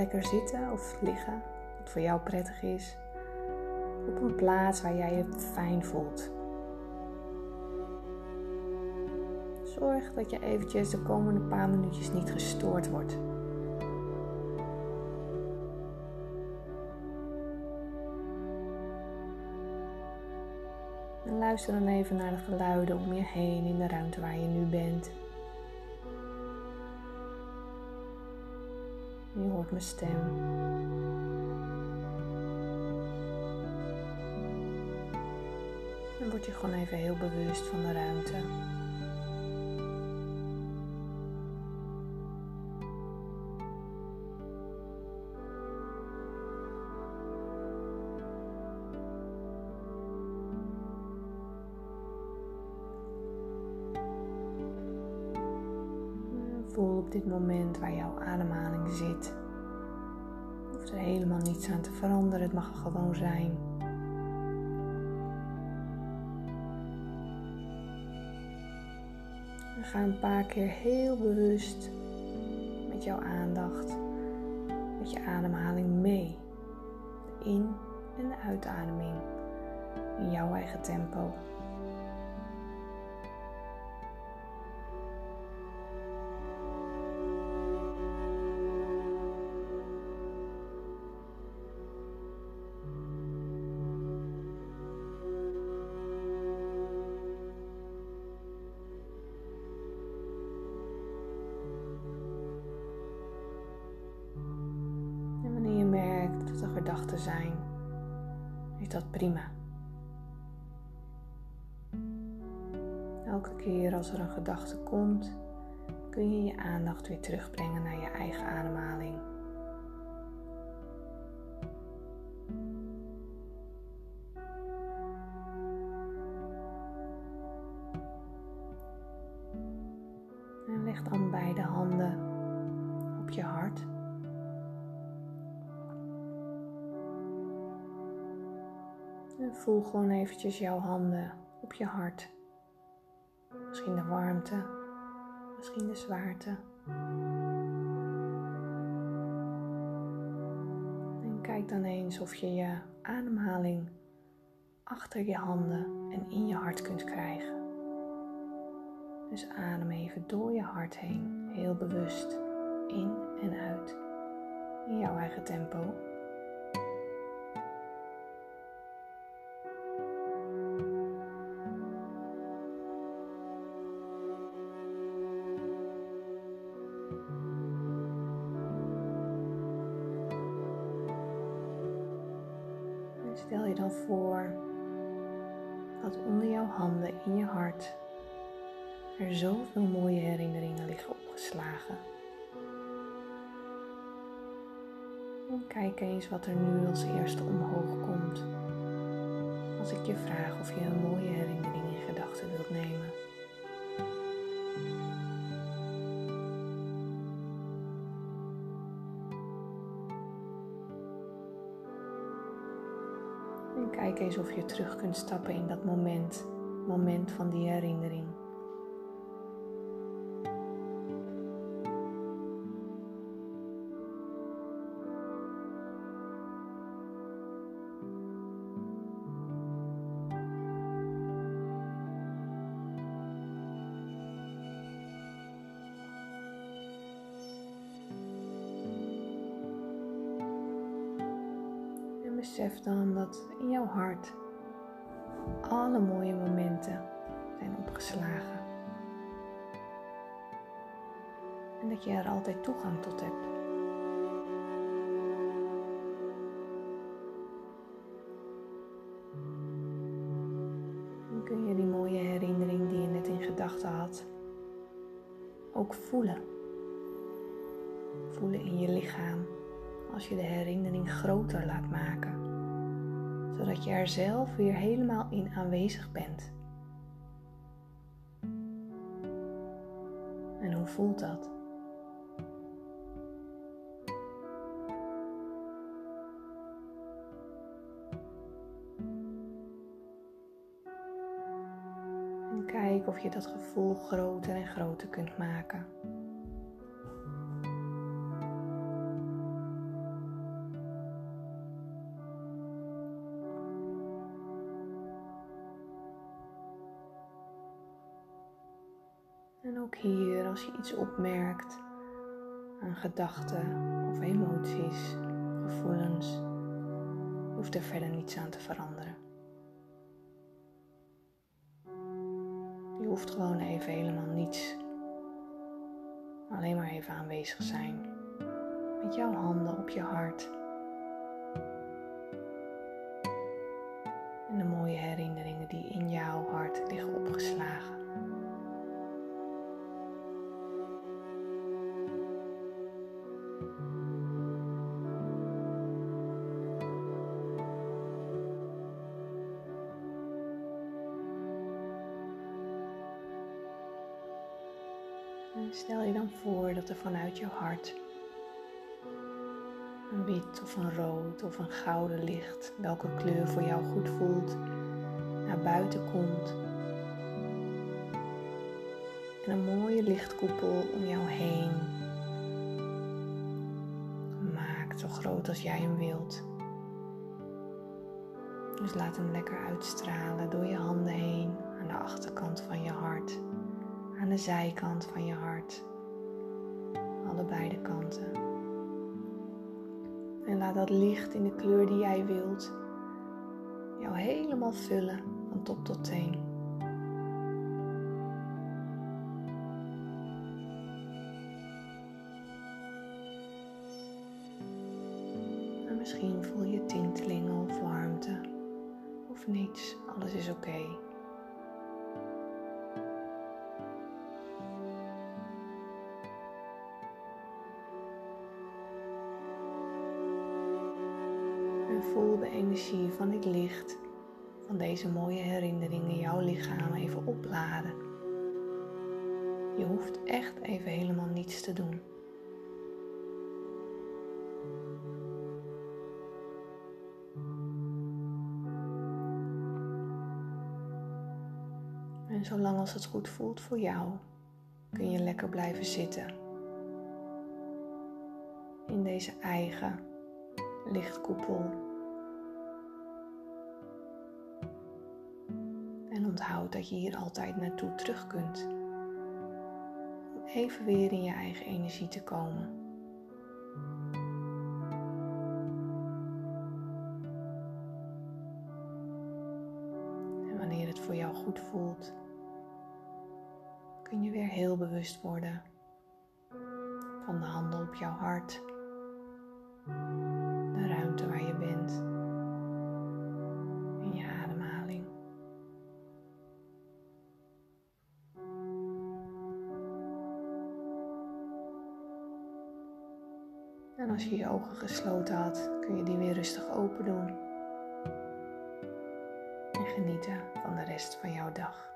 lekker zitten of liggen, wat voor jou prettig is, op een plaats waar jij je fijn voelt. Zorg dat je eventjes de komende paar minuutjes niet gestoord wordt. En luister dan even naar de geluiden om je heen in de ruimte waar je nu bent. Je hoort mijn stem. Dan word je gewoon even heel bewust van de ruimte. Op dit moment waar jouw ademhaling zit. Je hoeft er helemaal niets aan te veranderen, het mag er gewoon zijn. En ga een paar keer heel bewust met jouw aandacht, met je ademhaling mee. De in- en de uitademing in jouw eigen tempo. Gedachten zijn, is dat prima. Elke keer als er een gedachte komt, kun je je aandacht weer terugbrengen naar je eigen ademhaling. En voel gewoon eventjes jouw handen op je hart. Misschien de warmte, misschien de zwaarte. En kijk dan eens of je je ademhaling achter je handen en in je hart kunt krijgen. Dus adem even door je hart heen, heel bewust, in en uit, in jouw eigen tempo. Stel je dan voor dat onder jouw handen in je hart er zoveel mooie herinneringen liggen opgeslagen. En kijk eens wat er nu als eerste omhoog komt. Als ik je vraag of je een mooie herinnering in gedachten wilt nemen. Kijk eens of je terug kunt stappen in dat moment, moment van die herinnering. Besef dan dat in jouw hart alle mooie momenten zijn opgeslagen. En dat je er altijd toegang tot hebt. Dan kun je die mooie herinnering die je net in gedachten had ook voelen. Voelen in je lichaam als je de herinnering groter laat maken, zodat je er zelf weer helemaal in aanwezig bent. En hoe voelt dat? En kijk of je dat gevoel groter en groter kunt maken. Ook hier, als je iets opmerkt aan gedachten of emoties, gevoelens, hoeft er verder niets aan te veranderen. Je hoeft gewoon even helemaal niets. Alleen maar even aanwezig zijn. Met jouw handen op je hart. Stel je dan voor dat er vanuit je hart een wit of een rood of een gouden licht, welke kleur voor jou goed voelt, naar buiten komt. En een mooie lichtkoepel om jou heen maakt, zo groot als jij hem wilt. Dus laat hem lekker uitstralen door je handen heen aan de achterkant van je hart aan de zijkant van je hart. Allebei de kanten. En laat dat licht in de kleur die jij wilt jou helemaal vullen van top tot teen. En misschien voel je tintelingen of warmte of niets. Alles is oké. Energie van dit licht, van deze mooie herinneringen jouw lichaam even opladen. Je hoeft echt even helemaal niets te doen. En zolang als het goed voelt voor jou, kun je lekker blijven zitten. In deze eigen lichtkoepel onthoud dat je hier altijd naartoe terug kunt. Om even weer in je eigen energie te komen. En wanneer het voor jou goed voelt, kun je weer heel bewust worden van de handen op jouw hart, de ruimte waar je En als je je ogen gesloten had, kun je die weer rustig open doen. En genieten van de rest van jouw dag.